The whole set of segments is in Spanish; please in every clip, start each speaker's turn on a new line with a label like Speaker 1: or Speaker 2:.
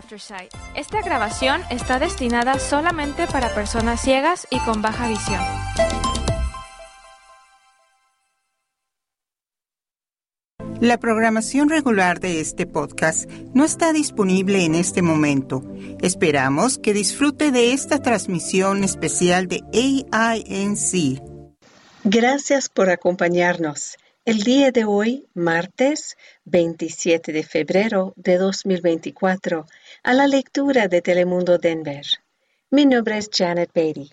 Speaker 1: Aftersight. Esta grabación está destinada solamente para personas ciegas y con baja visión.
Speaker 2: La programación regular de este podcast no está disponible en este momento. Esperamos que disfrute de esta transmisión especial de AINC.
Speaker 3: Gracias por acompañarnos. El día de hoy, martes 27 de febrero de 2024, a la lectura de Telemundo Denver. Mi nombre es Janet Beatty.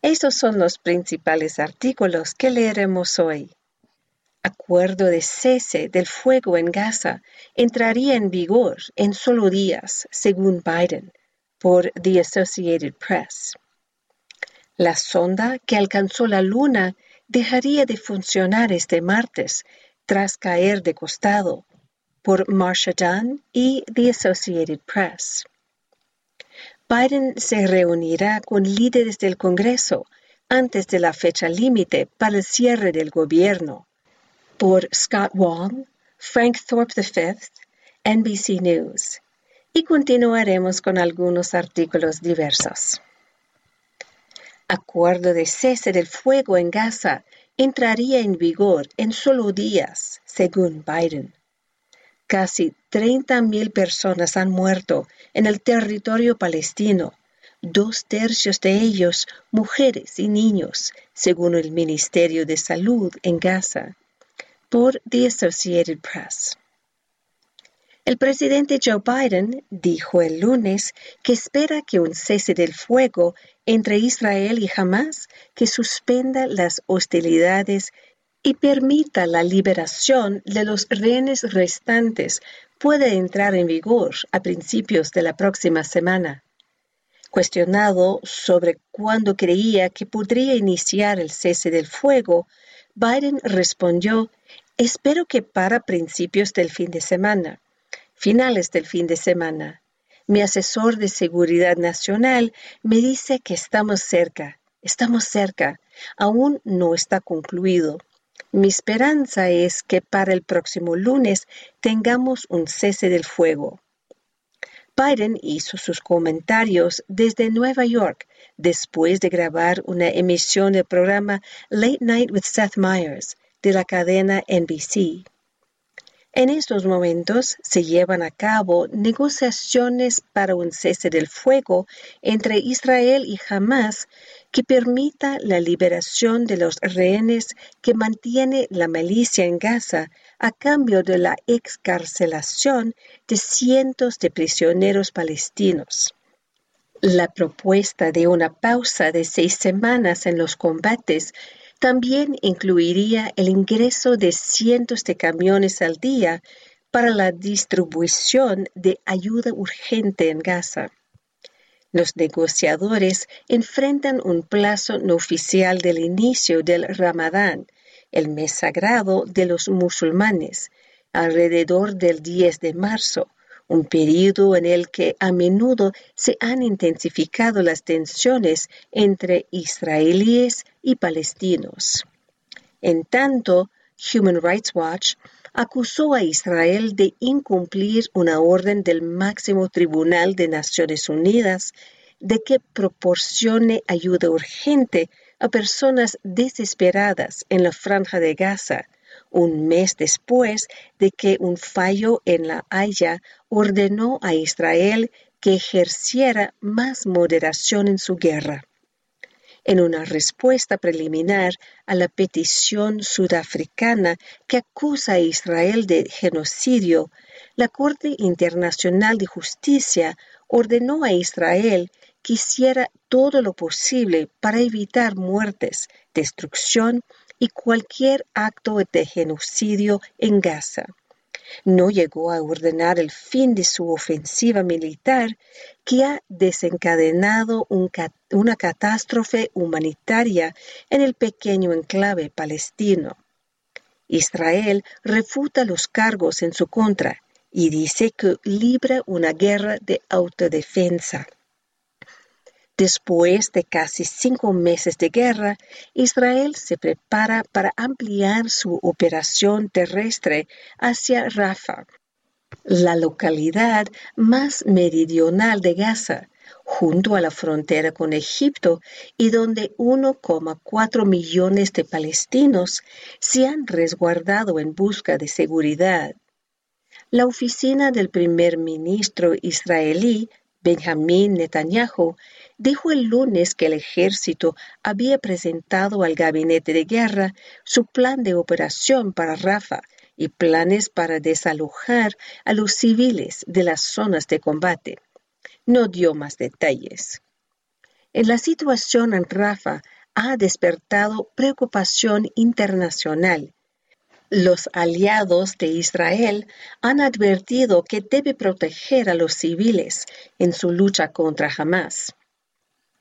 Speaker 3: Estos son los principales artículos que leeremos hoy. Acuerdo de cese del fuego en Gaza entraría en vigor en solo días, según Biden, por The Associated Press. La sonda que alcanzó la Luna dejaría de funcionar este martes tras caer de costado por Marsha Dunn y The Associated Press. Biden se reunirá con líderes del Congreso antes de la fecha límite para el cierre del gobierno. Por Scott Wong, Frank Thorpe V, NBC News. Y continuaremos con algunos artículos diversos acuerdo de cese del fuego en Gaza entraría en vigor en solo días, según Biden. Casi 30.000 personas han muerto en el territorio palestino, dos tercios de ellos mujeres y niños, según el Ministerio de Salud en Gaza, por The Associated Press. El presidente Joe Biden dijo el lunes que espera que un cese del fuego entre Israel y Hamas que suspenda las hostilidades y permita la liberación de los rehenes restantes pueda entrar en vigor a principios de la próxima semana. Cuestionado sobre cuándo creía que podría iniciar el cese del fuego, Biden respondió, espero que para principios del fin de semana finales del fin de semana. Mi asesor de seguridad nacional me dice que estamos cerca, estamos cerca, aún no está concluido. Mi esperanza es que para el próximo lunes tengamos un cese del fuego. Biden hizo sus comentarios desde Nueva York después de grabar una emisión del programa Late Night with Seth Meyers de la cadena NBC. En estos momentos se llevan a cabo negociaciones para un cese del fuego entre Israel y Hamas que permita la liberación de los rehenes que mantiene la milicia en Gaza a cambio de la excarcelación de cientos de prisioneros palestinos. La propuesta de una pausa de seis semanas en los combates también incluiría el ingreso de cientos de camiones al día para la distribución de ayuda urgente en Gaza. Los negociadores enfrentan un plazo no oficial del inicio del Ramadán, el mes sagrado de los musulmanes, alrededor del 10 de marzo, un periodo en el que a menudo se han intensificado las tensiones entre israelíes y palestinos. En tanto, Human Rights Watch acusó a Israel de incumplir una orden del máximo tribunal de Naciones Unidas de que proporcione ayuda urgente a personas desesperadas en la franja de Gaza, un mes después de que un fallo en la Haya ordenó a Israel que ejerciera más moderación en su guerra. En una respuesta preliminar a la petición sudafricana que acusa a Israel de genocidio, la Corte Internacional de Justicia ordenó a Israel que hiciera todo lo posible para evitar muertes, destrucción y cualquier acto de genocidio en Gaza. No llegó a ordenar el fin de su ofensiva militar que ha desencadenado una catástrofe humanitaria en el pequeño enclave palestino. Israel refuta los cargos en su contra y dice que libra una guerra de autodefensa. Después de casi cinco meses de guerra, Israel se prepara para ampliar su operación terrestre hacia Rafah. la localidad más meridional de Gaza, junto a la frontera con Egipto y donde 1,4 millones de palestinos se han resguardado en busca de seguridad. La oficina del primer ministro israelí, Benjamin Netanyahu, dijo el lunes que el ejército había presentado al gabinete de guerra su plan de operación para Rafa y planes para desalojar a los civiles de las zonas de combate. No dio más detalles. En la situación en Rafa ha despertado preocupación internacional. Los aliados de Israel han advertido que debe proteger a los civiles en su lucha contra Hamas.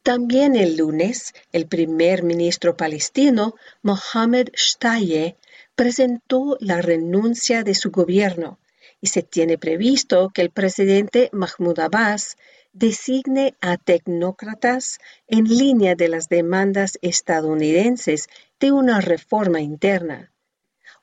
Speaker 3: También el lunes, el primer ministro palestino, Mohamed Shtaye, presentó la renuncia de su gobierno y se tiene previsto que el presidente Mahmoud Abbas designe a tecnócratas en línea de las demandas estadounidenses de una reforma interna.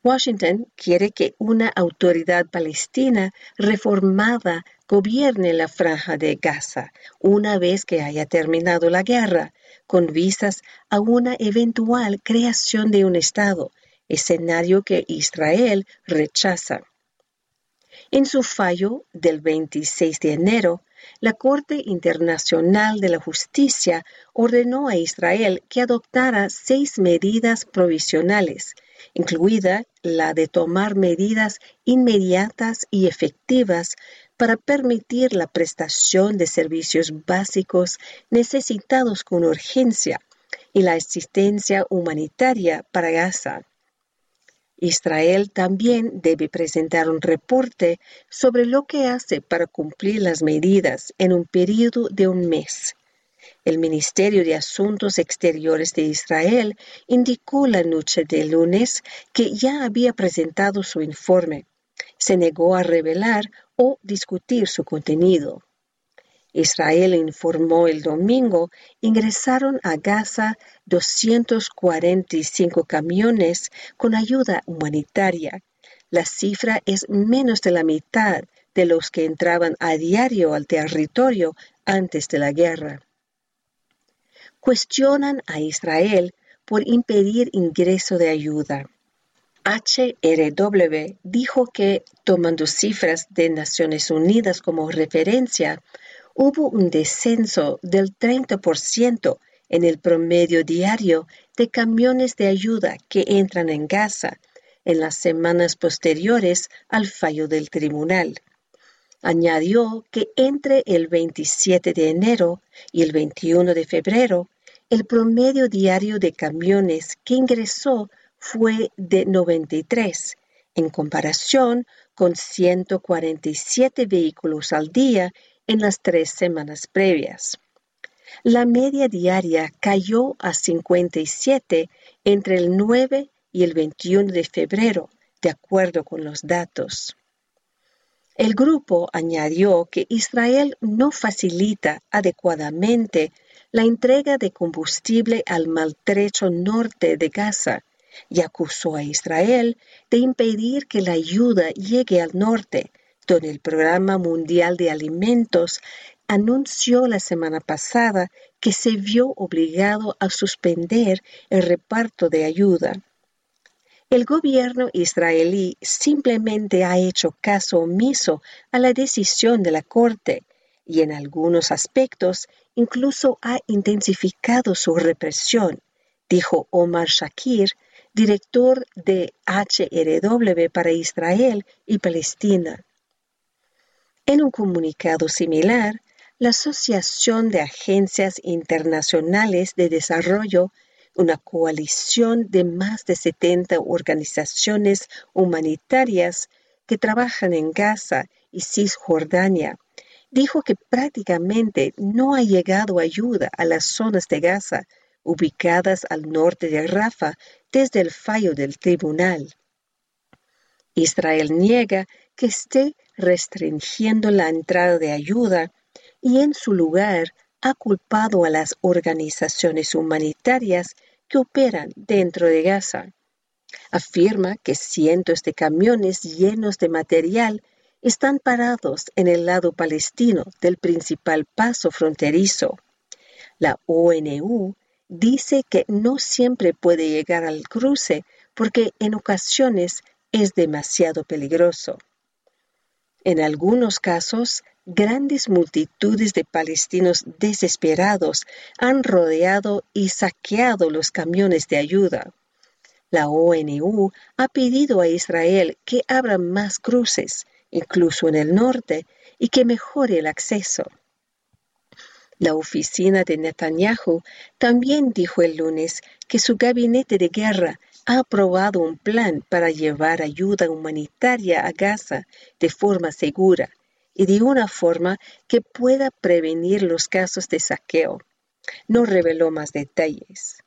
Speaker 3: Washington quiere que una autoridad palestina reformada gobierne la franja de Gaza una vez que haya terminado la guerra, con vistas a una eventual creación de un Estado escenario que Israel rechaza. En su fallo del 26 de enero, la Corte Internacional de la Justicia ordenó a Israel que adoptara seis medidas provisionales, incluida la de tomar medidas inmediatas y efectivas para permitir la prestación de servicios básicos necesitados con urgencia y la asistencia humanitaria para Gaza. Israel también debe presentar un reporte sobre lo que hace para cumplir las medidas en un periodo de un mes. El Ministerio de Asuntos Exteriores de Israel indicó la noche de lunes que ya había presentado su informe. Se negó a revelar o discutir su contenido. Israel informó el domingo, ingresaron a Gaza 245 camiones con ayuda humanitaria. La cifra es menos de la mitad de los que entraban a diario al territorio antes de la guerra. Cuestionan a Israel por impedir ingreso de ayuda. HRW dijo que, tomando cifras de Naciones Unidas como referencia, hubo un descenso del 30% en el promedio diario de camiones de ayuda que entran en Gaza en las semanas posteriores al fallo del tribunal. Añadió que entre el 27 de enero y el 21 de febrero, el promedio diario de camiones que ingresó fue de 93, en comparación con 147 vehículos al día en las tres semanas previas. La media diaria cayó a 57 entre el 9 y el 21 de febrero, de acuerdo con los datos. El grupo añadió que Israel no facilita adecuadamente la entrega de combustible al maltrecho norte de Gaza y acusó a Israel de impedir que la ayuda llegue al norte donde el Programa Mundial de Alimentos anunció la semana pasada que se vio obligado a suspender el reparto de ayuda. El gobierno israelí simplemente ha hecho caso omiso a la decisión de la Corte y en algunos aspectos incluso ha intensificado su represión, dijo Omar Shakir, director de HRW para Israel y Palestina. En un comunicado similar, la Asociación de Agencias Internacionales de Desarrollo, una coalición de más de 70 organizaciones humanitarias que trabajan en Gaza y Cisjordania, dijo que prácticamente no ha llegado ayuda a las zonas de Gaza ubicadas al norte de Rafa desde el fallo del tribunal. Israel niega que esté restringiendo la entrada de ayuda y en su lugar ha culpado a las organizaciones humanitarias que operan dentro de Gaza. Afirma que cientos de camiones llenos de material están parados en el lado palestino del principal paso fronterizo. La ONU dice que no siempre puede llegar al cruce porque en ocasiones es demasiado peligroso. En algunos casos, grandes multitudes de palestinos desesperados han rodeado y saqueado los camiones de ayuda. La ONU ha pedido a Israel que abra más cruces, incluso en el norte, y que mejore el acceso. La oficina de Netanyahu también dijo el lunes que su gabinete de guerra ha aprobado un plan para llevar ayuda humanitaria a Gaza de forma segura y de una forma que pueda prevenir los casos de saqueo. No reveló más detalles.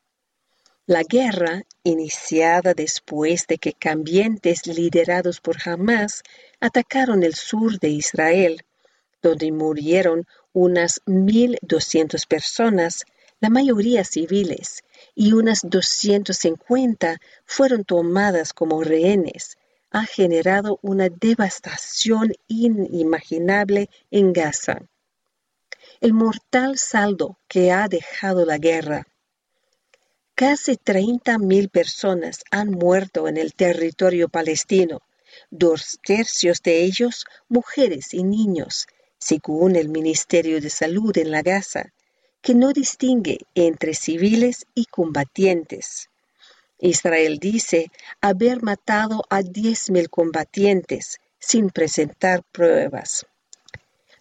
Speaker 3: La guerra, iniciada después de que cambiantes liderados por Hamas atacaron el sur de Israel, donde murieron unas 1.200 personas, la mayoría civiles, y unas 250 fueron tomadas como rehenes, ha generado una devastación inimaginable en Gaza. El mortal saldo que ha dejado la guerra. Casi 30.000 personas han muerto en el territorio palestino, dos tercios de ellos mujeres y niños, según el Ministerio de Salud en la Gaza, que no distingue entre civiles y combatientes. Israel dice haber matado a 10.000 combatientes sin presentar pruebas.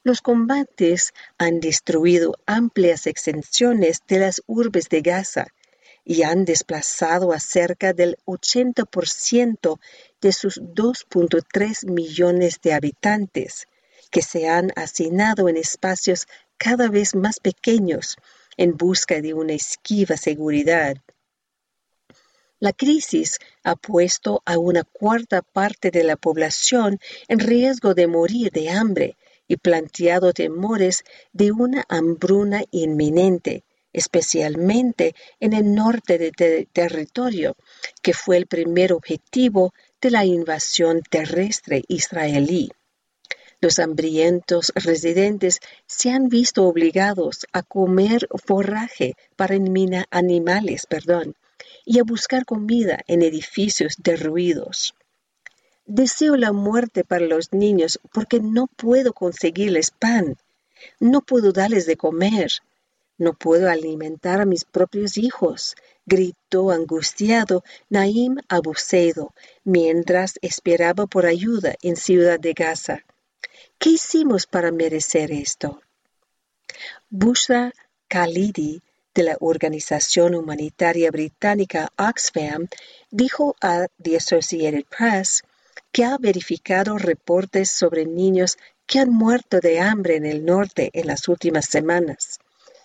Speaker 3: Los combates han destruido amplias extensiones de las urbes de Gaza y han desplazado a cerca del 80% de sus 2.3 millones de habitantes, que se han hacinado en espacios cada vez más pequeños en busca de una esquiva seguridad. La crisis ha puesto a una cuarta parte de la población en riesgo de morir de hambre y planteado temores de una hambruna inminente, especialmente en el norte del territorio, que fue el primer objetivo de la invasión terrestre israelí. Los hambrientos residentes se han visto obligados a comer forraje para animales perdón, y a buscar comida en edificios derruidos. Deseo la muerte para los niños porque no puedo conseguirles pan, no puedo darles de comer, no puedo alimentar a mis propios hijos, gritó angustiado Naim Abusedo mientras esperaba por ayuda en Ciudad de Gaza. ¿Qué hicimos para merecer esto? Bushra Khalidi, de la organización humanitaria británica Oxfam, dijo a The Associated Press que ha verificado reportes sobre niños que han muerto de hambre en el norte en las últimas semanas,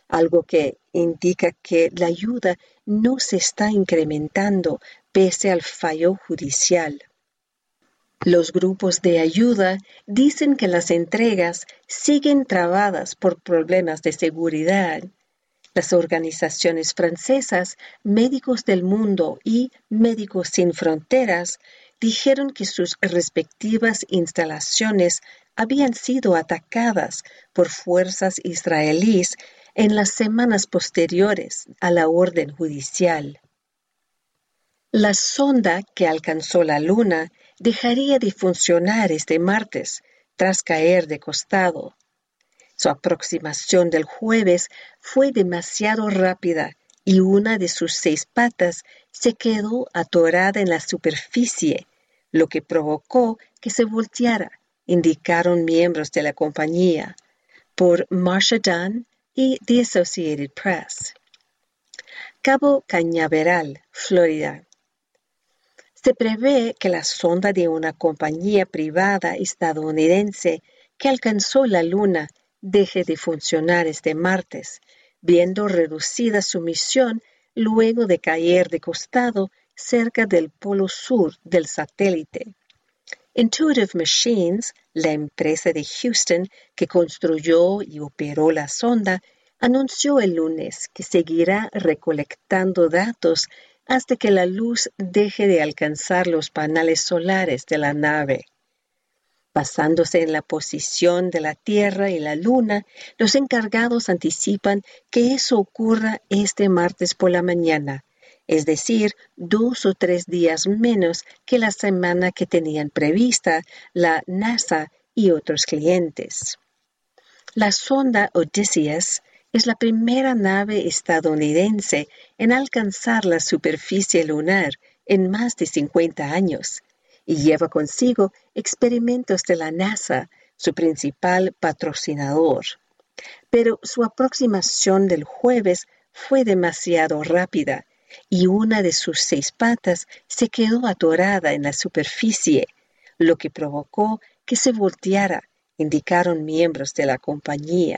Speaker 3: algo que indica que la ayuda no se está incrementando pese al fallo judicial. Los grupos de ayuda dicen que las entregas siguen trabadas por problemas de seguridad. Las organizaciones francesas Médicos del Mundo y Médicos Sin Fronteras dijeron que sus respectivas instalaciones habían sido atacadas por fuerzas israelíes en las semanas posteriores a la orden judicial. La sonda que alcanzó la Luna dejaría de funcionar este martes tras caer de costado. Su aproximación del jueves fue demasiado rápida y una de sus seis patas se quedó atorada en la superficie, lo que provocó que se volteara, indicaron miembros de la compañía, por Marsha Dunn y The Associated Press. Cabo Cañaveral, Florida. Se prevé que la sonda de una compañía privada estadounidense que alcanzó la Luna deje de funcionar este martes, viendo reducida su misión luego de caer de costado cerca del polo sur del satélite. Intuitive Machines, la empresa de Houston que construyó y operó la sonda, anunció el lunes que seguirá recolectando datos hasta que la luz deje de alcanzar los paneles solares de la nave. Basándose en la posición de la Tierra y la Luna, los encargados anticipan que eso ocurra este martes por la mañana, es decir, dos o tres días menos que la semana que tenían prevista la NASA y otros clientes. La sonda Odysseus es la primera nave estadounidense en alcanzar la superficie lunar en más de 50 años y lleva consigo experimentos de la NASA, su principal patrocinador. Pero su aproximación del jueves fue demasiado rápida y una de sus seis patas se quedó atorada en la superficie, lo que provocó que se volteara, indicaron miembros de la compañía.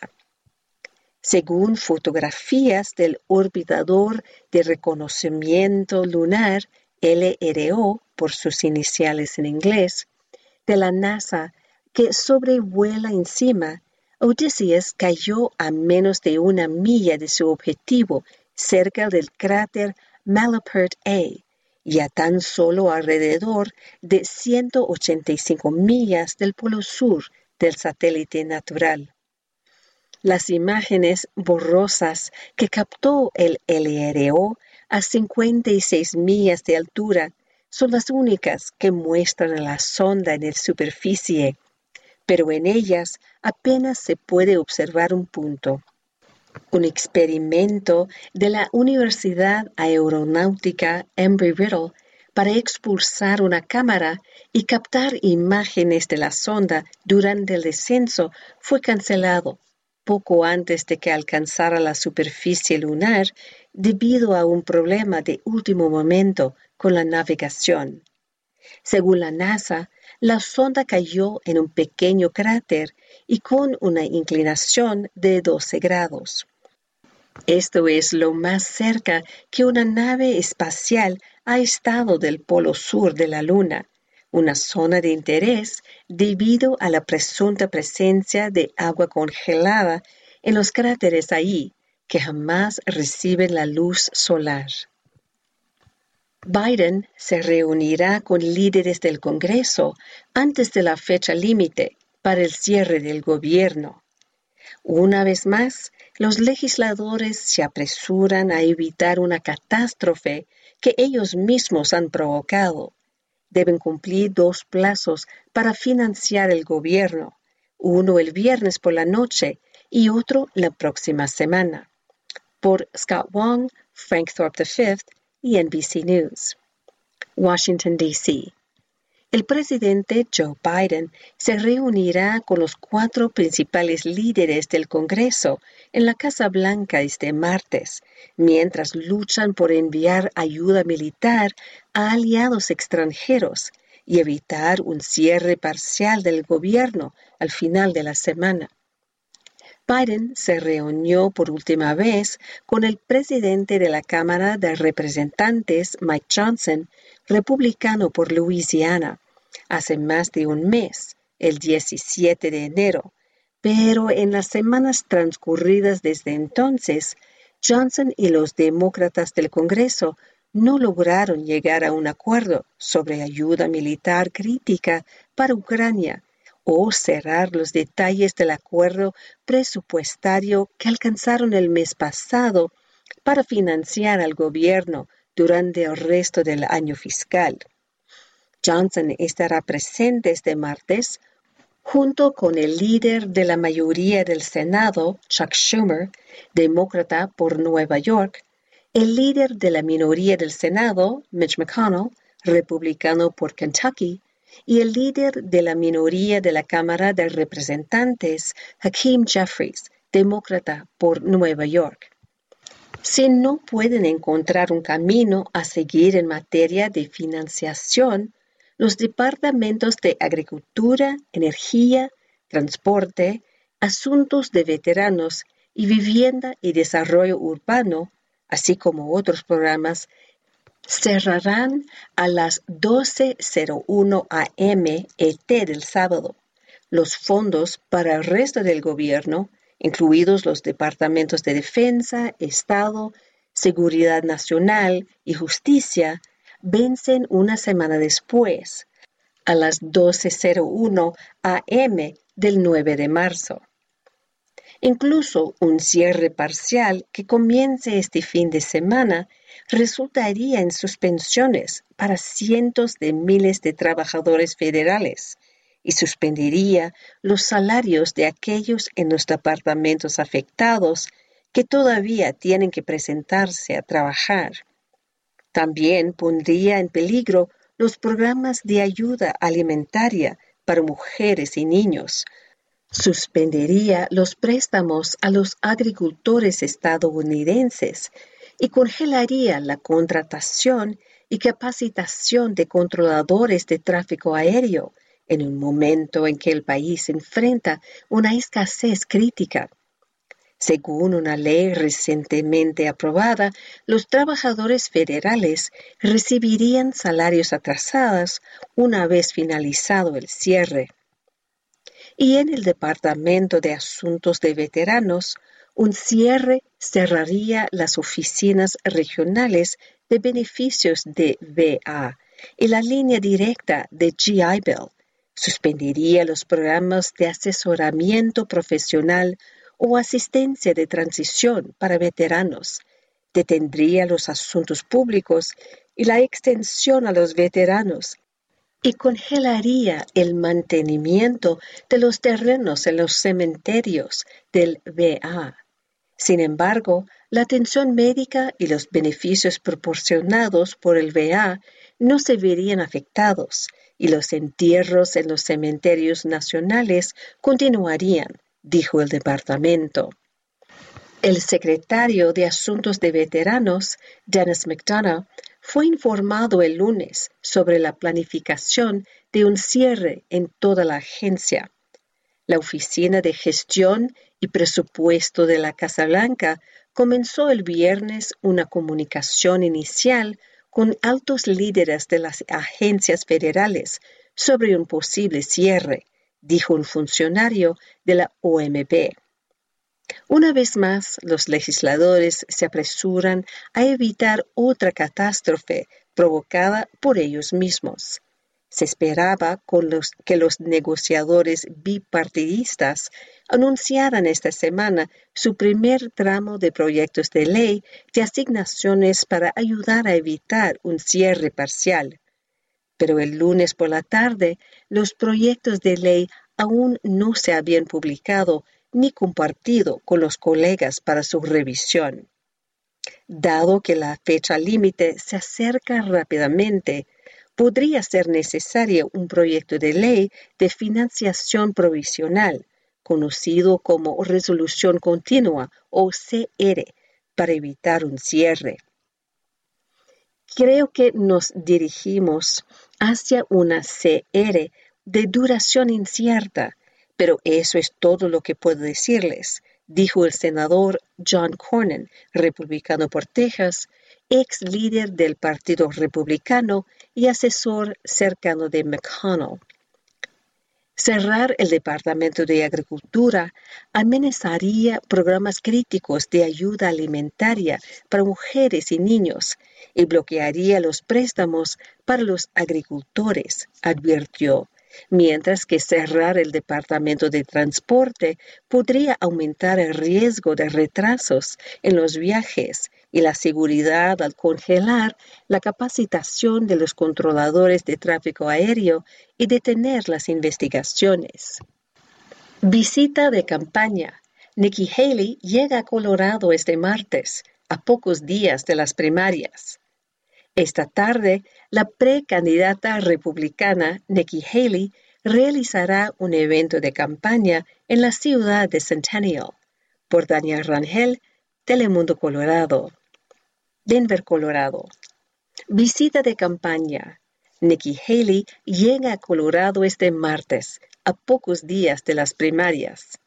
Speaker 3: Según fotografías del orbitador de reconocimiento lunar LRO por sus iniciales en inglés, de la NASA que sobrevuela encima, Odysseus cayó a menos de una milla de su objetivo cerca del cráter Malapert A y a tan solo alrededor de 185 millas del polo sur del satélite natural. Las imágenes borrosas que captó el LRO a 56 millas de altura son las únicas que muestran la sonda en la superficie, pero en ellas apenas se puede observar un punto. Un experimento de la Universidad Aeronáutica Embry-Riddle para expulsar una cámara y captar imágenes de la sonda durante el descenso fue cancelado poco antes de que alcanzara la superficie lunar debido a un problema de último momento con la navegación. Según la NASA, la sonda cayó en un pequeño cráter y con una inclinación de 12 grados. Esto es lo más cerca que una nave espacial ha estado del polo sur de la Luna, una zona de interés debido a la presunta presencia de agua congelada en los cráteres ahí, que jamás reciben la luz solar. Biden se reunirá con líderes del Congreso antes de la fecha límite para el cierre del gobierno. Una vez más, los legisladores se apresuran a evitar una catástrofe que ellos mismos han provocado. Deben cumplir dos plazos para financiar el gobierno, uno el viernes por la noche y otro la próxima semana. Por Scott Wong, Frank Thorpe V NBC News. Washington, D.C. El presidente Joe Biden se reunirá con los cuatro principales líderes del Congreso en la Casa Blanca este martes, mientras luchan por enviar ayuda militar a aliados extranjeros y evitar un cierre parcial del gobierno al final de la semana. Biden se reunió por última vez con el presidente de la Cámara de Representantes, Mike Johnson, republicano por Luisiana, hace más de un mes, el 17 de enero, pero en las semanas transcurridas desde entonces, Johnson y los demócratas del Congreso no lograron llegar a un acuerdo sobre ayuda militar crítica para Ucrania o cerrar los detalles del acuerdo presupuestario que alcanzaron el mes pasado para financiar al gobierno durante el resto del año fiscal. Johnson estará presente este martes junto con el líder de la mayoría del Senado, Chuck Schumer, demócrata por Nueva York, el líder de la minoría del Senado, Mitch McConnell, republicano por Kentucky, y el líder de la minoría de la Cámara de Representantes, Hakeem Jeffries, demócrata por Nueva York. Si no pueden encontrar un camino a seguir en materia de financiación, los departamentos de Agricultura, Energía, Transporte, Asuntos de Veteranos y Vivienda y Desarrollo Urbano, así como otros programas, cerrarán a las 12.01 am ET del sábado. Los fondos para el resto del gobierno, incluidos los departamentos de Defensa, Estado, Seguridad Nacional y Justicia, vencen una semana después, a las 12.01 am del 9 de marzo. Incluso un cierre parcial que comience este fin de semana resultaría en suspensiones para cientos de miles de trabajadores federales y suspendería los salarios de aquellos en los departamentos afectados que todavía tienen que presentarse a trabajar. También pondría en peligro los programas de ayuda alimentaria para mujeres y niños. Suspendería los préstamos a los agricultores estadounidenses y congelaría la contratación y capacitación de controladores de tráfico aéreo en un momento en que el país enfrenta una escasez crítica. Según una ley recientemente aprobada, los trabajadores federales recibirían salarios atrasados una vez finalizado el cierre. Y en el Departamento de Asuntos de Veteranos, un cierre cerraría las oficinas regionales de beneficios de VA y la línea directa de GI Bill. Suspendería los programas de asesoramiento profesional o asistencia de transición para veteranos. Detendría los asuntos públicos y la extensión a los veteranos y congelaría el mantenimiento de los terrenos en los cementerios del VA. Sin embargo, la atención médica y los beneficios proporcionados por el VA no se verían afectados y los entierros en los cementerios nacionales continuarían, dijo el departamento. El secretario de Asuntos de Veteranos, Dennis McDonough, fue informado el lunes sobre la planificación de un cierre en toda la agencia. La Oficina de Gestión y Presupuesto de la Casa Blanca comenzó el viernes una comunicación inicial con altos líderes de las agencias federales sobre un posible cierre, dijo un funcionario de la OMB. Una vez más, los legisladores se apresuran a evitar otra catástrofe provocada por ellos mismos. Se esperaba que los negociadores bipartidistas anunciaran esta semana su primer tramo de proyectos de ley de asignaciones para ayudar a evitar un cierre parcial. Pero el lunes por la tarde, los proyectos de ley aún no se habían publicado ni compartido con los colegas para su revisión. Dado que la fecha límite se acerca rápidamente, podría ser necesario un proyecto de ley de financiación provisional, conocido como resolución continua o CR, para evitar un cierre. Creo que nos dirigimos hacia una CR de duración incierta pero eso es todo lo que puedo decirles, dijo el senador John Cornyn, republicano por Texas, ex líder del Partido Republicano y asesor cercano de McConnell. Cerrar el Departamento de Agricultura amenazaría programas críticos de ayuda alimentaria para mujeres y niños y bloquearía los préstamos para los agricultores, advirtió mientras que cerrar el Departamento de Transporte podría aumentar el riesgo de retrasos en los viajes y la seguridad al congelar la capacitación de los controladores de tráfico aéreo y detener las investigaciones. Visita de campaña. Nikki Haley llega a Colorado este martes, a pocos días de las primarias. Esta tarde, la precandidata republicana Nikki Haley realizará un evento de campaña en la ciudad de Centennial. Por Daniel Rangel, Telemundo Colorado. Denver, Colorado. Visita de campaña. Nikki Haley llega a Colorado este martes, a pocos días de las primarias.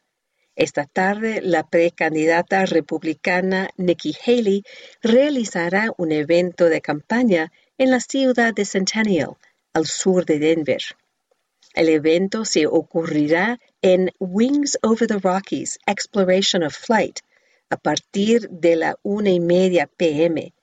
Speaker 3: Esta tarde, la precandidata republicana Nikki Haley realizará un evento de campaña en la ciudad de Centennial, al sur de Denver. El evento se ocurrirá en Wings Over the Rockies Exploration of Flight a partir de la una y media pm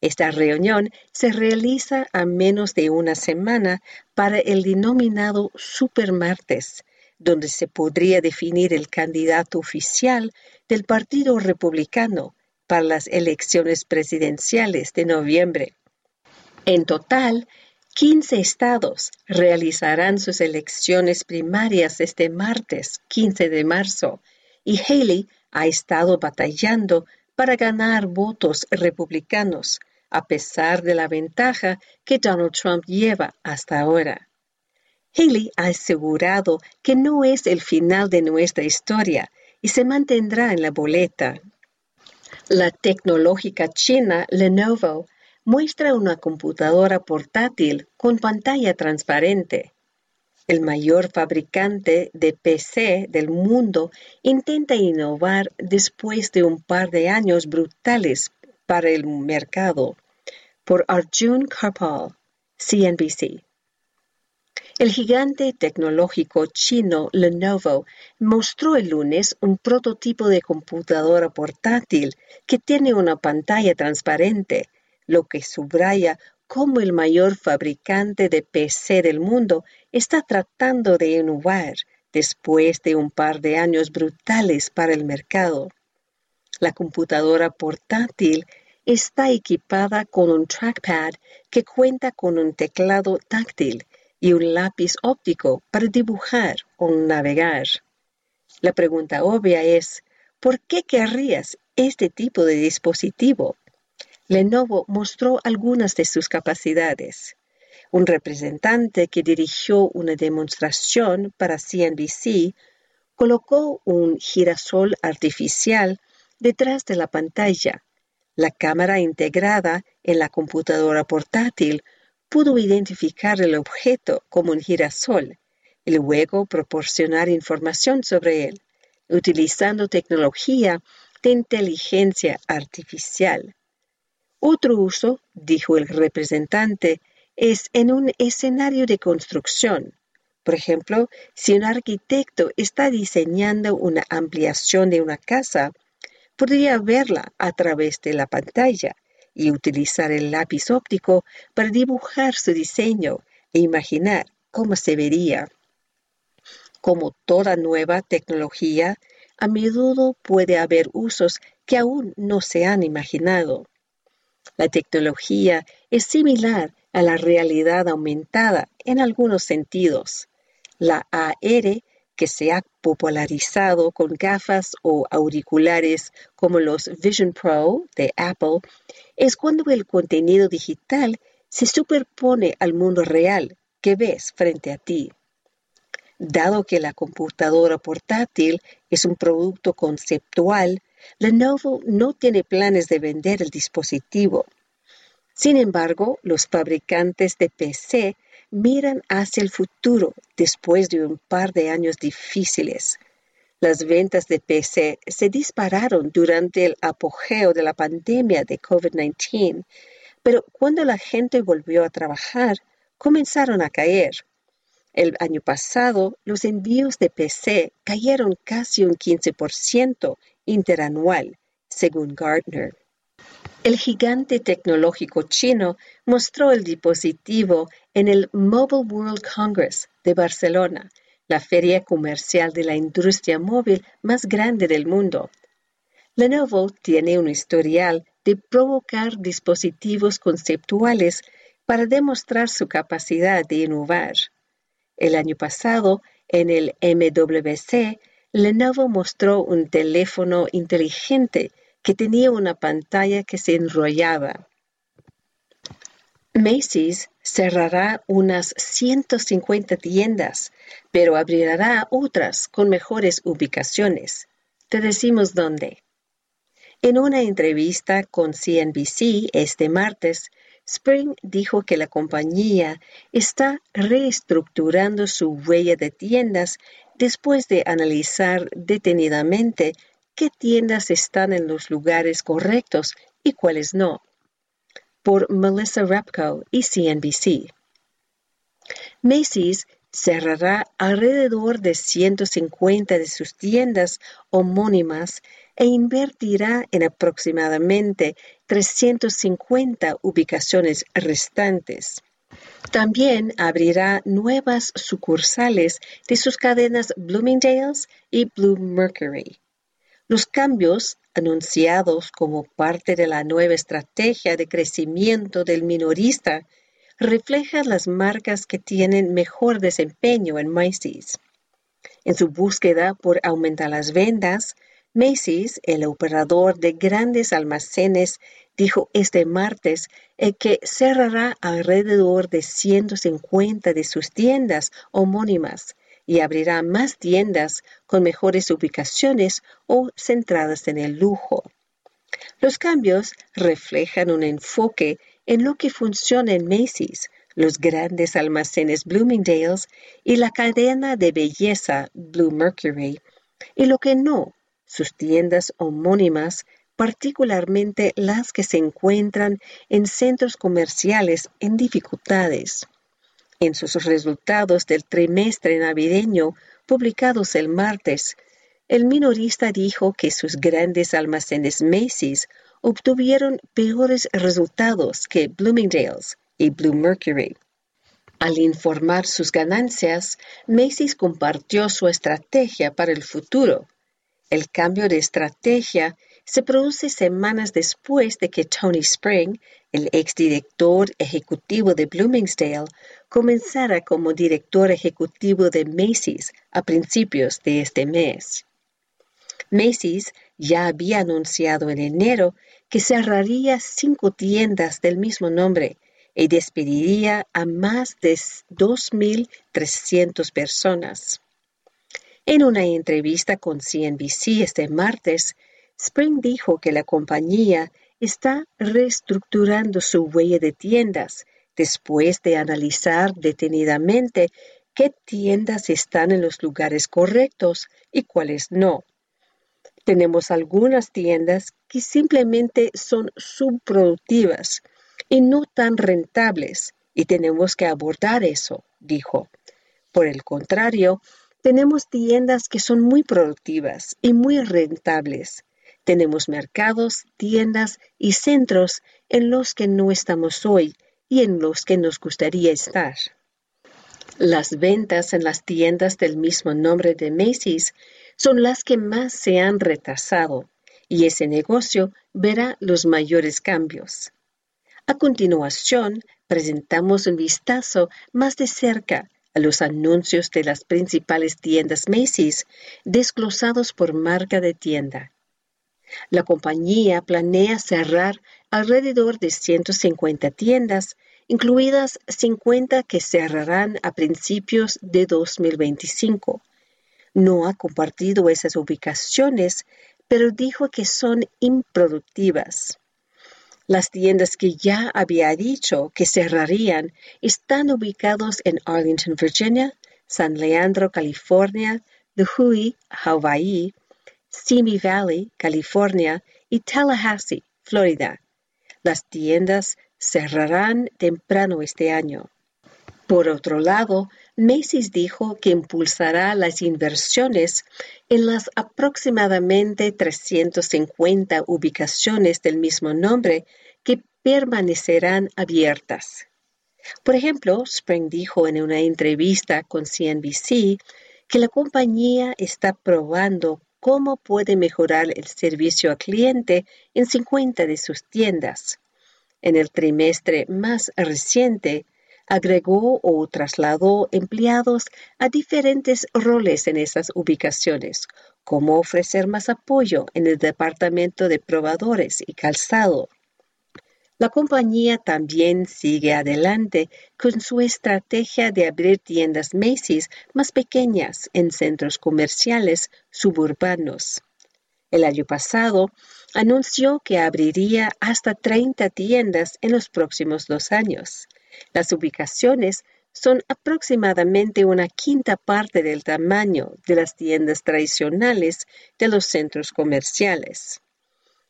Speaker 3: Esta reunión se realiza a menos de una semana para el denominado Supermartes, donde se podría definir el candidato oficial del Partido Republicano para las elecciones presidenciales de noviembre. En total, 15 estados realizarán sus elecciones primarias este martes 15 de marzo y Haley ha estado batallando para ganar votos republicanos, a pesar de la ventaja que Donald Trump lleva hasta ahora. Haley ha asegurado que no es el final de nuestra historia y se mantendrá en la boleta. La tecnológica china Lenovo muestra una computadora portátil con pantalla transparente. El mayor fabricante de PC del mundo intenta innovar después de un par de años brutales para el mercado. Por Arjun Karpal, CNBC. El gigante tecnológico chino Lenovo mostró el lunes un prototipo de computadora portátil que tiene una pantalla transparente, lo que subraya cómo el mayor fabricante de PC del mundo está tratando de innovar después de un par de años brutales para el mercado. La computadora portátil está equipada con un trackpad que cuenta con un teclado táctil y un lápiz óptico para dibujar o navegar. La pregunta obvia es, ¿por qué querrías este tipo de dispositivo? Lenovo mostró algunas de sus capacidades. Un representante que dirigió una demostración para CNBC colocó un girasol artificial detrás de la pantalla. La cámara integrada en la computadora portátil pudo identificar el objeto como un girasol y luego proporcionar información sobre él, utilizando tecnología de inteligencia artificial. Otro uso, dijo el representante, es en un escenario de construcción. Por ejemplo, si un arquitecto está diseñando una ampliación de una casa, podría verla a través de la pantalla y utilizar el lápiz óptico para dibujar su diseño e imaginar cómo se vería. Como toda nueva tecnología, a menudo puede haber usos que aún no se han imaginado. La tecnología es similar a la realidad aumentada en algunos sentidos. La AR que se ha popularizado con gafas o auriculares como los Vision Pro de Apple, es cuando el contenido digital se superpone al mundo real que ves frente a ti. Dado que la computadora portátil es un producto conceptual, Lenovo no tiene planes de vender el dispositivo. Sin embargo, los fabricantes de PC miran hacia el futuro después de un par de años difíciles. Las ventas de PC se dispararon durante el apogeo de la pandemia de COVID-19, pero cuando la gente volvió a trabajar, comenzaron a caer. El año pasado, los envíos de PC cayeron casi un 15% interanual, según Gartner. El gigante tecnológico chino mostró el dispositivo en el Mobile World Congress de Barcelona, la feria comercial de la industria móvil más grande del mundo. Lenovo tiene un historial de provocar dispositivos conceptuales para demostrar su capacidad de innovar. El año pasado, en el MWC, Lenovo mostró un teléfono inteligente que tenía una pantalla que se enrollaba. Macy's cerrará unas 150 tiendas, pero abrirá otras con mejores ubicaciones. Te decimos dónde. En una entrevista con CNBC este martes, Spring dijo que la compañía está reestructurando su huella de tiendas después de analizar detenidamente qué tiendas están en los lugares correctos y cuáles no. Por Melissa Repko y CNBC. Macy's cerrará alrededor de 150 de sus tiendas homónimas e invertirá en aproximadamente 350 ubicaciones restantes. También abrirá nuevas sucursales de sus cadenas Bloomingdale's y Blue Mercury. Los cambios anunciados como parte de la nueva estrategia de crecimiento del minorista reflejan las marcas que tienen mejor desempeño en Macy's. En su búsqueda por aumentar las ventas, Macy's, el operador de grandes almacenes, dijo este martes eh, que cerrará alrededor de 150 de sus tiendas homónimas y abrirá más tiendas con mejores ubicaciones o centradas en el lujo. Los cambios reflejan un enfoque en lo que funciona en Macy's, los grandes almacenes Bloomingdale's y la cadena de belleza Blue Mercury, y lo que no, sus tiendas homónimas, particularmente las que se encuentran en centros comerciales en dificultades. En sus resultados del trimestre navideño publicados el martes, el minorista dijo que sus grandes almacenes Macy's obtuvieron peores resultados que Bloomingdale's y Blue Mercury. Al informar sus ganancias, Macy's compartió su estrategia para el futuro. El cambio de estrategia se produce semanas después de que Tony Spring, el exdirector ejecutivo de Bloomingdale, comenzara como director ejecutivo de Macy's a principios de este mes. Macy's ya había anunciado en enero que cerraría cinco tiendas del mismo nombre y despediría a más de 2.300 personas. En una entrevista con CNBC este martes, Spring dijo que la compañía está reestructurando su huella de tiendas después de analizar detenidamente qué tiendas están en los lugares correctos y cuáles no. Tenemos algunas tiendas que simplemente son subproductivas y no tan rentables y tenemos que abordar eso, dijo. Por el contrario, tenemos tiendas que son muy productivas y muy rentables tenemos mercados, tiendas y centros en los que no estamos hoy y en los que nos gustaría estar. Las ventas en las tiendas del mismo nombre de Macy's son las que más se han retrasado y ese negocio verá los mayores cambios. A continuación, presentamos un vistazo más de cerca a los anuncios de las principales tiendas Macy's desglosados por marca de tienda. La compañía planea cerrar alrededor de 150 tiendas, incluidas 50 que cerrarán a principios de 2025. No ha compartido esas ubicaciones, pero dijo que son improductivas. Las tiendas que ya había dicho que cerrarían están ubicados en Arlington, Virginia, San Leandro, California, Hui, Hawaii, Simi Valley, California y Tallahassee, Florida. Las tiendas cerrarán temprano este año. Por otro lado, Macy's dijo que impulsará las inversiones en las aproximadamente 350 ubicaciones del mismo nombre que permanecerán abiertas. Por ejemplo, Spring dijo en una entrevista con CNBC que la compañía está probando cómo puede mejorar el servicio al cliente en 50 de sus tiendas. En el trimestre más reciente, agregó o trasladó empleados a diferentes roles en esas ubicaciones, como ofrecer más apoyo en el departamento de probadores y calzado, la compañía también sigue adelante con su estrategia de abrir tiendas Macy's más pequeñas en centros comerciales suburbanos. El año pasado anunció que abriría hasta 30 tiendas en los próximos dos años. Las ubicaciones son aproximadamente una quinta parte del tamaño de las tiendas tradicionales de los centros comerciales.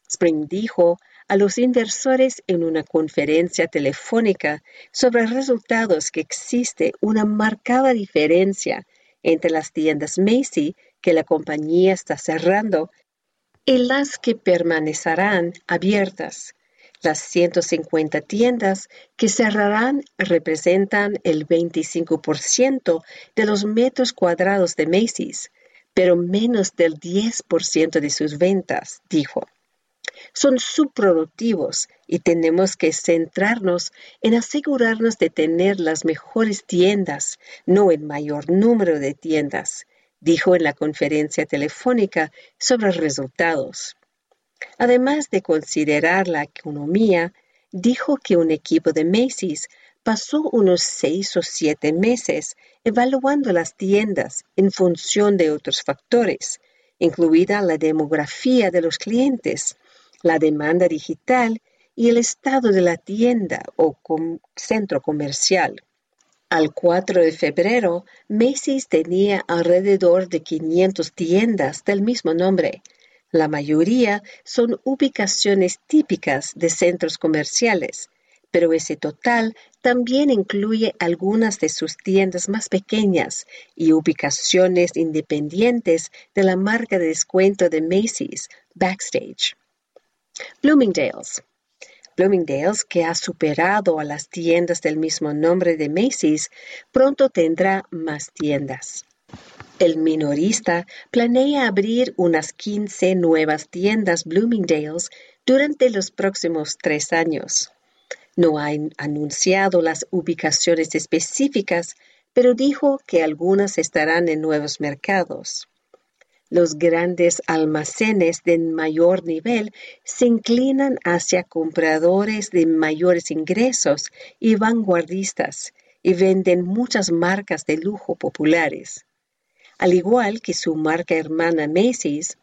Speaker 3: Spring dijo a los inversores en una conferencia telefónica sobre resultados que existe una marcada diferencia entre las tiendas Macy que la compañía está cerrando y las que permanecerán abiertas. Las 150 tiendas que cerrarán representan el 25% de los metros cuadrados de Macy's, pero menos del 10% de sus ventas, dijo son subproductivos y tenemos que centrarnos en asegurarnos de tener las mejores tiendas, no el mayor número de tiendas, dijo en la conferencia telefónica sobre resultados. Además de considerar la economía, dijo que un equipo de Macy's pasó unos seis o siete meses evaluando las tiendas en función de otros factores, incluida la demografía de los clientes, la demanda digital y el estado de la tienda o centro comercial. Al 4 de febrero, Macy's tenía alrededor de 500 tiendas del mismo nombre. La mayoría son ubicaciones típicas de centros comerciales, pero ese total también incluye algunas de sus tiendas más pequeñas y ubicaciones independientes de la marca de descuento de Macy's, Backstage. Bloomingdale's. Bloomingdale's, que ha superado a las tiendas del mismo nombre de Macy's, pronto tendrá más tiendas. El minorista planea abrir unas 15 nuevas tiendas Bloomingdale's durante los próximos tres años. No ha anunciado las ubicaciones específicas, pero dijo que algunas estarán en nuevos mercados. Los grandes almacenes de mayor nivel se inclinan hacia compradores de mayores ingresos y vanguardistas y venden muchas marcas de lujo populares. Al igual que su marca hermana Macy's,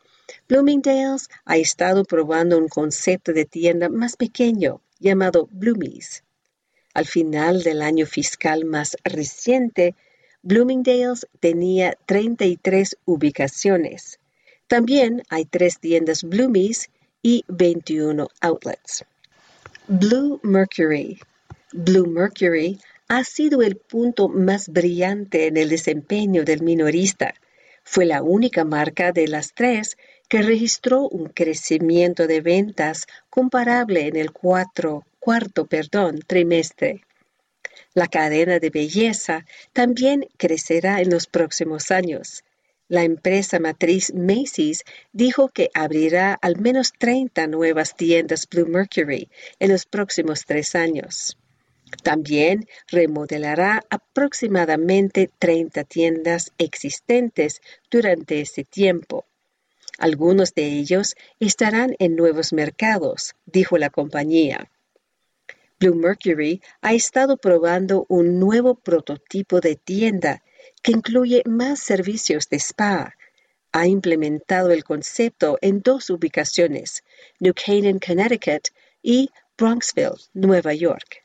Speaker 3: Bloomingdale's ha estado probando un concepto de tienda más pequeño llamado Bloomies. Al final del año fiscal más reciente, Bloomingdale's tenía 33 ubicaciones. También hay tres tiendas Bloomies y 21 outlets. Blue Mercury. Blue Mercury ha sido el punto más brillante en el desempeño del minorista. Fue la única marca de las tres que registró un crecimiento de ventas comparable en el cuarto trimestre. La cadena de belleza también crecerá en los próximos años. La empresa matriz Macy's dijo que abrirá al menos 30 nuevas tiendas Blue Mercury en los próximos tres años. También remodelará aproximadamente 30 tiendas existentes durante este tiempo. Algunos de ellos estarán en nuevos mercados, dijo la compañía. Blue Mercury ha estado probando un nuevo prototipo de tienda que incluye más servicios de spa. Ha implementado el concepto en dos ubicaciones, New Canaan, Connecticut y Bronxville, Nueva York.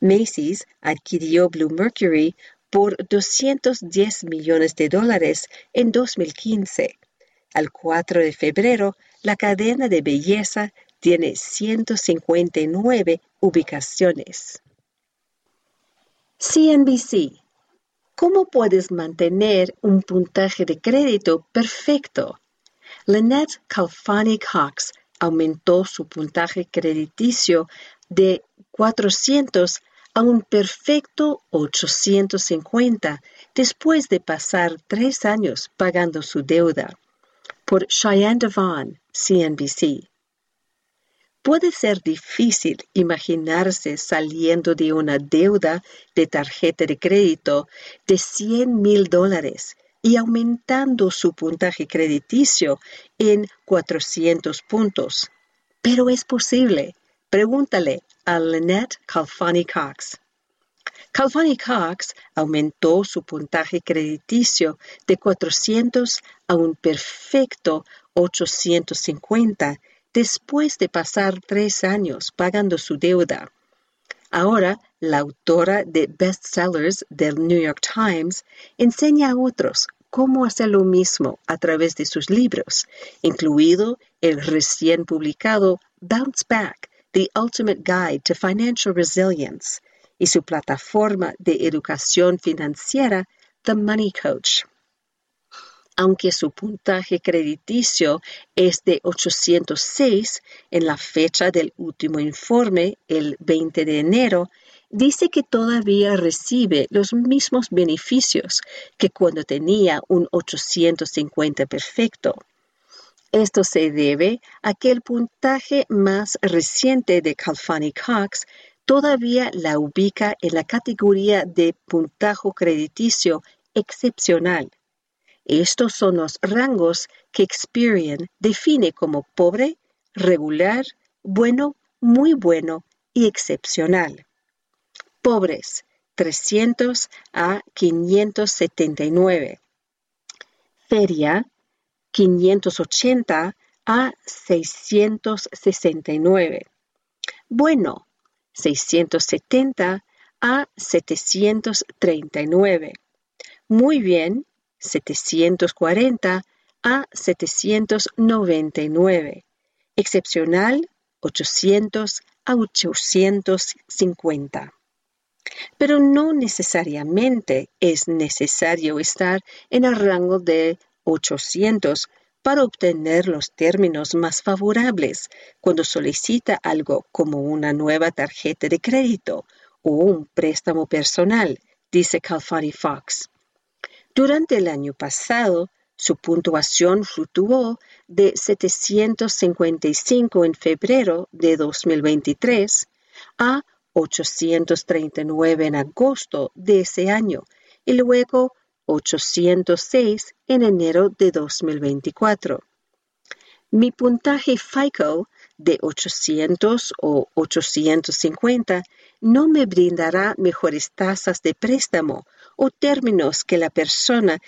Speaker 3: Macy's adquirió Blue Mercury por 210 millones de dólares en 2015. Al 4 de febrero, la cadena de belleza tiene 159 ubicaciones. CNBC. ¿Cómo puedes mantener un puntaje de crédito perfecto? Lynette Calfani Cox aumentó su puntaje crediticio de 400 a un perfecto 850 después de pasar tres años pagando su deuda. Por Cheyenne Devon, CNBC. Puede ser difícil imaginarse saliendo de una deuda de tarjeta de crédito de 100 mil dólares y aumentando su puntaje crediticio en 400 puntos. Pero es posible. Pregúntale a Lynette Calfani Cox. Calfani Cox aumentó su puntaje crediticio de 400 a un perfecto 850 después de pasar tres años pagando su deuda. Ahora, la autora de bestsellers del New York Times enseña a otros cómo hacer lo mismo a través de sus libros, incluido el recién publicado Bounce Back, The Ultimate Guide to Financial Resilience y su plataforma de educación financiera, The Money Coach. Aunque su puntaje crediticio es de 806 en la fecha del último informe, el 20 de enero, dice que todavía recibe los mismos beneficios que cuando tenía un 850 perfecto. Esto se debe a que el puntaje más reciente de Calfani Cox todavía la ubica en la categoría de puntajo crediticio excepcional estos son los rangos que Experian define como pobre, regular, bueno, muy bueno y excepcional. Pobres, 300 a 579. Feria, 580 a 669. Bueno, 670 a 739. Muy bien, 740 a 799. Excepcional 800 a 850. Pero no necesariamente es necesario estar en el rango de 800 para obtener los términos más favorables cuando solicita algo como una nueva tarjeta de crédito o un préstamo personal, dice Calfani Fox. Durante el año pasado, su puntuación fluctuó de 755 en febrero de 2023 a 839 en agosto de ese año y luego 806 en enero de 2024. Mi puntaje FICO de 800 o 850 no me brindará mejores tasas de préstamo o términos que la persona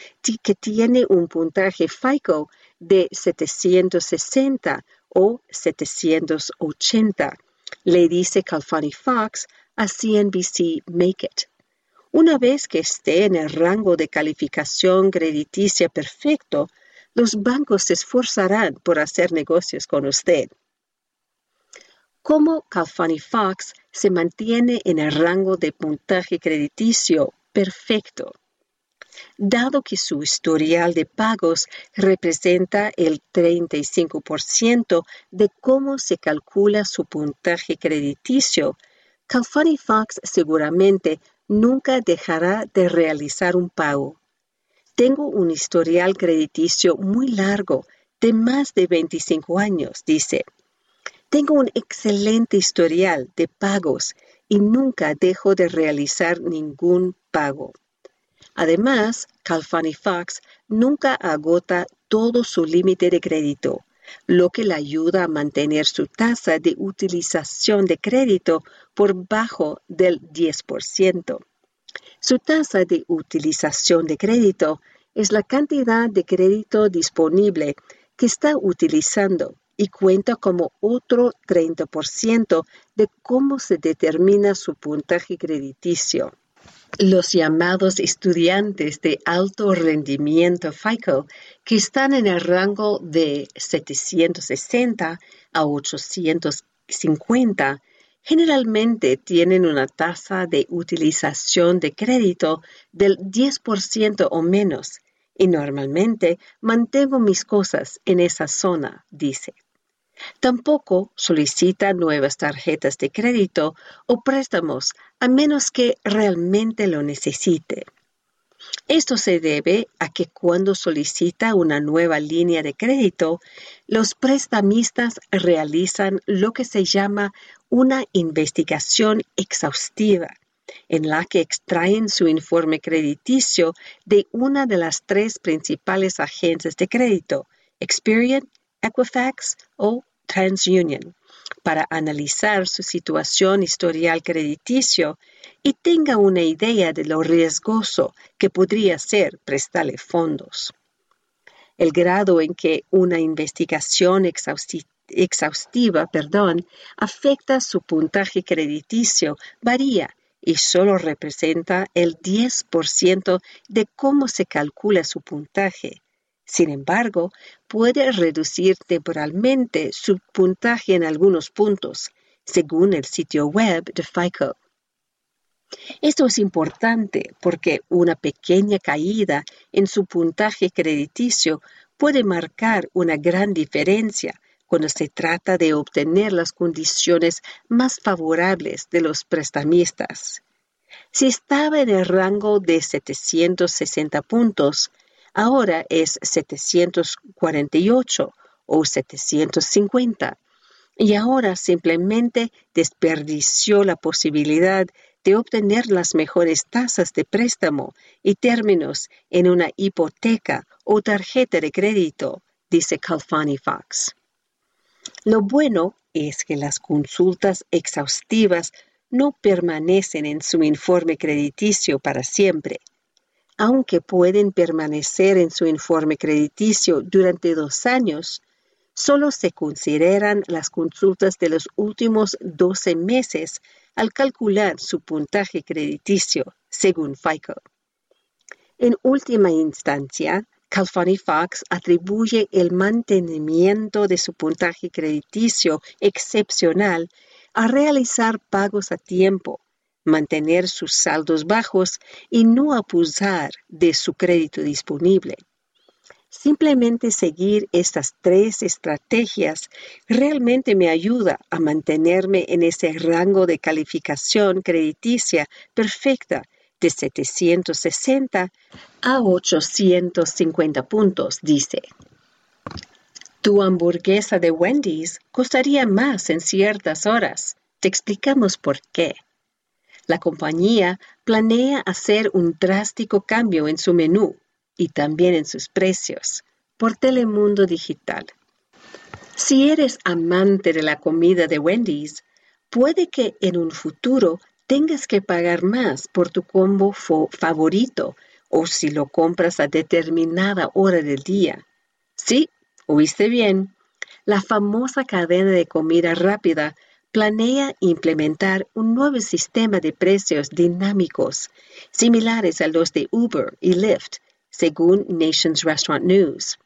Speaker 3: que tiene un puntaje FICO de 760 o 780, le dice Calfani Fox a CNBC Make It. Una vez que esté en el rango de calificación crediticia perfecto, los bancos se esforzarán por hacer negocios con usted. ¿Cómo Calfani Fox se mantiene en el rango de puntaje crediticio perfecto? Dado que su historial de pagos representa el 35% de cómo se calcula su puntaje crediticio, Calfani Fox seguramente nunca dejará de realizar un pago. Tengo un historial crediticio muy largo, de más de 25 años, dice. Tengo un excelente historial de pagos y nunca dejo de realizar ningún pago. Además, Calfani Fox nunca agota todo su límite de crédito, lo que le ayuda a mantener su tasa de utilización de crédito por bajo del 10%. Su tasa de utilización de crédito es la cantidad de crédito disponible que está utilizando y cuenta como otro 30% de cómo se determina su puntaje crediticio. Los llamados estudiantes de alto rendimiento FICO, que están en el rango de 760 a 850, generalmente tienen una tasa de utilización de crédito del 10% o menos y normalmente mantengo mis cosas en esa zona, dice. Tampoco solicita nuevas tarjetas de crédito o préstamos a menos que realmente lo necesite. Esto se debe a que cuando solicita una nueva línea de crédito, los prestamistas realizan lo que se llama una investigación exhaustiva, en la que extraen su informe crediticio de una de las tres principales agencias de crédito, Experian, Equifax o TransUnion, para analizar su situación historial crediticio y tenga una idea de lo riesgoso que podría ser prestarle fondos. El grado en que una investigación exhaustiva, perdón, afecta su puntaje crediticio varía y solo representa el 10% de cómo se calcula su puntaje Sin embargo, puede reducir temporalmente su puntaje en algunos puntos, según el sitio web de FICO. Esto es importante porque una pequeña caída en su puntaje crediticio puede marcar una gran diferencia cuando se trata de obtener las condiciones más favorables de los prestamistas. Si estaba en el rango de 760 puntos, ahora es 748 o 750 y ahora simplemente desperdició la posibilidad de obtener las mejores tasas de préstamo y términos en una hipoteca o tarjeta de crédito, dice Calfani Fox. Lo bueno es que las consultas exhaustivas no permanecen en su informe crediticio para siempre, aunque pueden permanecer en su informe crediticio durante dos años, solo se consideran las consultas de los últimos 12 meses al calcular su puntaje crediticio, según FICO. En última instancia, Calfani Fox atribuye el mantenimiento de su puntaje crediticio excepcional a realizar pagos a tiempo, mantener sus saldos bajos y no abusar de su crédito disponible. Simplemente seguir estas tres estrategias realmente me ayuda a mantenerme en ese rango de calificación crediticia perfecta de 760 a 850 puntos, dice. Tu hamburguesa de Wendy's costaría más en ciertas horas. Te explicamos por qué. La compañía planea hacer un drástico cambio en su menú y también en sus precios por Telemundo Digital. Si eres amante de la comida de Wendy's, puede que en un futuro tengas que pagar más por tu combo favorito o si lo compras a determinada hora del día. Sí, oíste bien. La famosa cadena de comida rápida planea implementar un nuevo sistema de precios dinámicos, similares a los de Uber y Lyft, según Nations Restaurant News.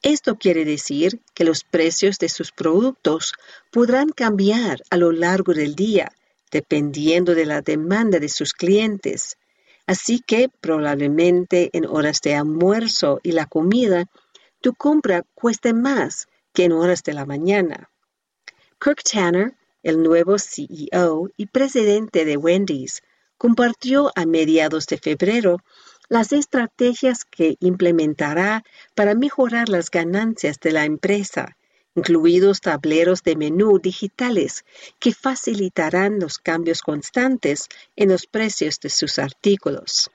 Speaker 3: Esto quiere decir que los precios de sus productos podrán cambiar a lo largo del día, dependiendo de la demanda de sus clientes. Así que probablemente en horas de almuerzo y la comida, tu compra cueste más que en horas de la mañana. Kirk Tanner, el nuevo CEO y presidente de Wendy's, compartió a mediados de febrero las estrategias que implementará para mejorar las ganancias de la empresa, incluidos tableros de menú digitales que facilitarán los cambios constantes en los precios de sus artículos.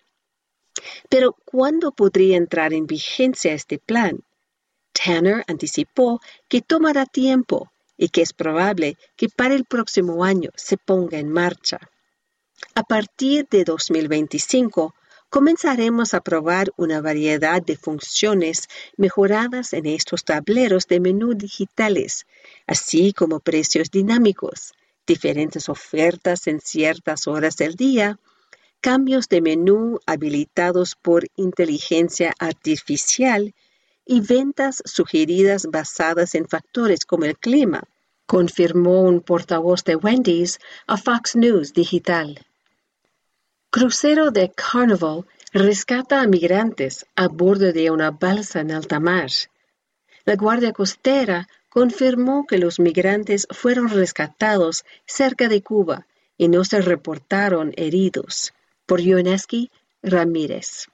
Speaker 3: Pero, ¿cuándo podría entrar en vigencia este plan? Tanner anticipó que tomará tiempo y que es probable que para el próximo año se ponga en marcha. A partir de 2025, comenzaremos a probar una variedad de funciones mejoradas en estos tableros de menú digitales, así como precios dinámicos, diferentes ofertas en ciertas horas del día, cambios de menú habilitados por inteligencia artificial y ventas sugeridas basadas en factores como el clima, confirmó un portavoz de Wendy's a Fox News Digital. Crucero de Carnival rescata a migrantes a bordo de una balsa en alta mar. La Guardia Costera confirmó que los migrantes fueron rescatados cerca de Cuba y no se reportaron heridos. Por Yoneski Ramírez.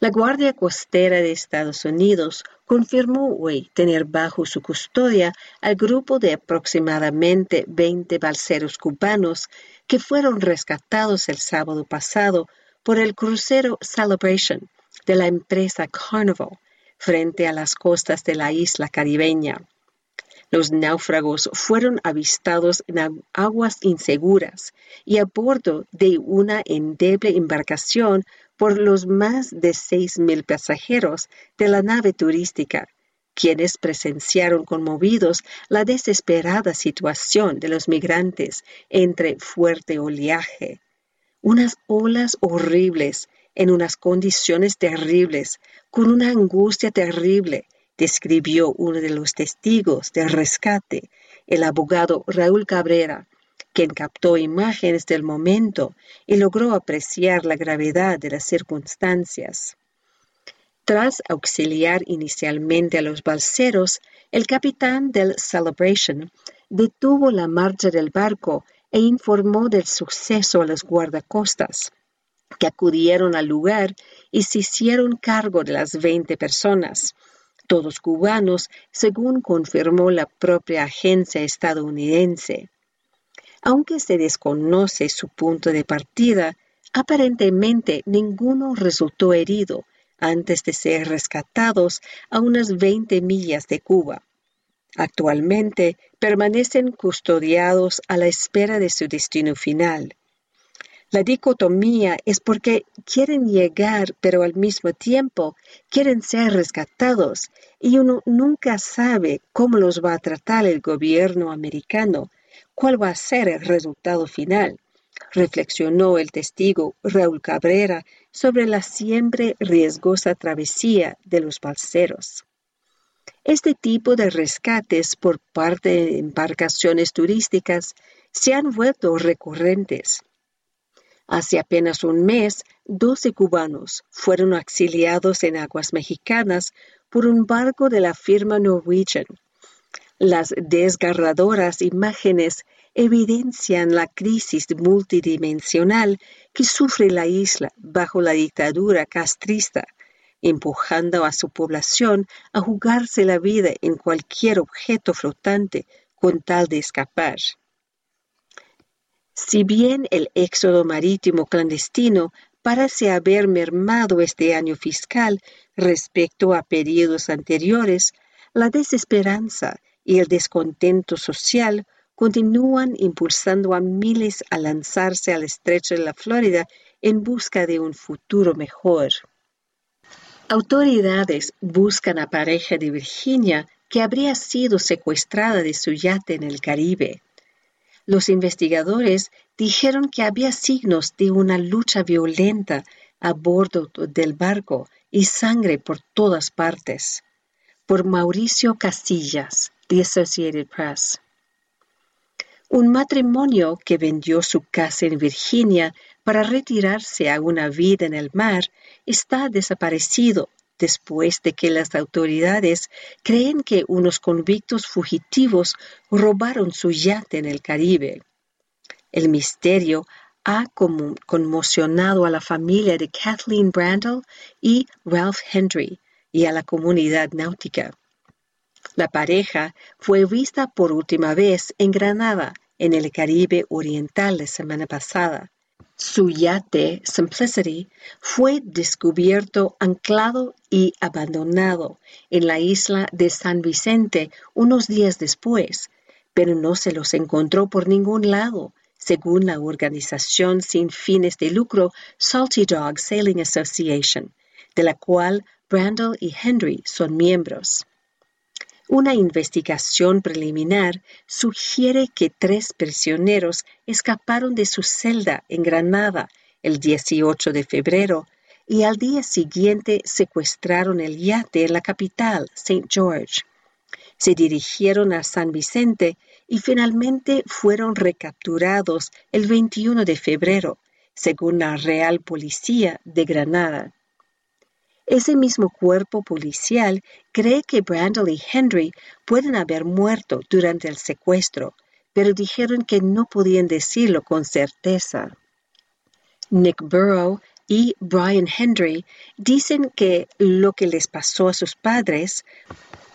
Speaker 3: La Guardia Costera de Estados Unidos confirmó hoy tener bajo su custodia al grupo de aproximadamente 20 balseros cubanos que fueron rescatados el sábado pasado por el crucero Celebration de la empresa Carnival frente a las costas de la isla caribeña. Los náufragos fueron avistados en aguas inseguras y a bordo de una endeble embarcación por los más de seis mil pasajeros de la nave turística, quienes presenciaron conmovidos la desesperada situación de los migrantes entre fuerte oleaje. Unas olas horribles en unas condiciones terribles, con una angustia terrible, describió uno de los testigos del rescate, el abogado Raúl Cabrera, quien captó imágenes del momento y logró apreciar la gravedad de las circunstancias. Tras auxiliar inicialmente a los balseros, el capitán del Celebration detuvo la marcha del barco e informó del suceso a los guardacostas, que acudieron al lugar y se hicieron cargo de las 20 personas, todos cubanos, según confirmó la propia agencia estadounidense. Aunque se desconoce su punto de partida, aparentemente ninguno resultó herido antes de ser rescatados a unas 20 millas de Cuba. Actualmente permanecen custodiados a la espera de su destino final. La dicotomía es porque quieren llegar, pero al mismo tiempo quieren ser rescatados y uno nunca sabe cómo los va a tratar el gobierno americano, cuál va a ser el resultado final, reflexionó el testigo Raúl Cabrera sobre la siempre riesgosa travesía de los balseros. Este tipo de rescates por parte de embarcaciones turísticas se han vuelto recurrentes Hace apenas un mes, 12 cubanos fueron auxiliados en aguas mexicanas por un barco de la firma Norwegian. Las desgarradoras imágenes evidencian la crisis multidimensional que sufre la isla bajo la dictadura castrista, empujando a su población a jugarse la vida en cualquier objeto flotante con tal de escapar. Si bien el éxodo marítimo clandestino parece haber mermado este año fiscal respecto a periodos anteriores, la desesperanza y el descontento social continúan impulsando a miles a lanzarse al estrecho de la Florida en busca de un futuro mejor. Autoridades buscan a pareja de Virginia que habría sido secuestrada de su yate en el Caribe. Los investigadores dijeron que había signos de una lucha violenta a bordo del barco y sangre por todas partes. Por Mauricio Castillas, The Associated Press. Un matrimonio que vendió su casa en Virginia para retirarse a una vida en el mar está desaparecido después de que las autoridades creen que unos convictos fugitivos robaron su yate en el Caribe. El misterio ha conmocionado a la familia de Kathleen Brandle y Ralph Henry y a la comunidad náutica. La pareja fue vista por última vez en Granada, en el Caribe Oriental la semana pasada. Su yate Simplicity fue descubierto anclado y abandonado en la isla de San Vicente unos días después, pero no se los encontró por ningún lado, según la organización sin fines de lucro Salty Dog Sailing Association, de la cual Brandle y Henry son miembros. Una investigación preliminar sugiere que tres prisioneros escaparon de su celda en Granada el 18 de febrero y al día siguiente secuestraron el yate en la capital, St. George. Se dirigieron a San Vicente y finalmente fueron recapturados el 21 de febrero, según la Real Policía de Granada. Ese mismo cuerpo policial cree que Brandle y Henry pueden haber muerto durante el secuestro, pero dijeron que no podían decirlo con certeza. Nick Burrow y Brian Henry dicen que lo que les pasó a sus padres,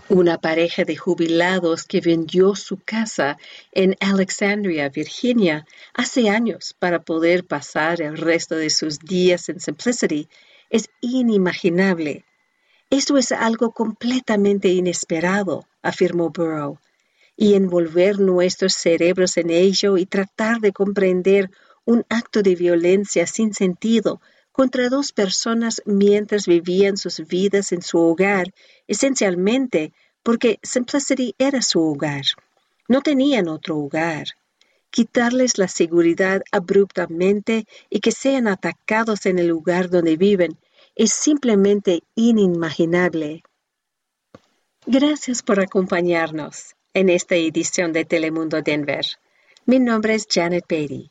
Speaker 3: una pareja de jubilados que vendió su casa en Alexandria, Virginia, hace años para poder pasar el resto de sus días en Simplicity, es inimaginable. Esto es algo completamente inesperado, afirmó Burrow, y envolver nuestros cerebros en ello y tratar de comprender un acto de violencia sin sentido contra dos personas mientras vivían sus vidas en su hogar, esencialmente porque Simplicity era su hogar. No tenían otro hogar. Quitarles la seguridad abruptamente y que sean atacados en el lugar donde viven es simplemente inimaginable. Gracias por acompañarnos en esta edición de Telemundo Denver. Mi nombre es Janet Beatty.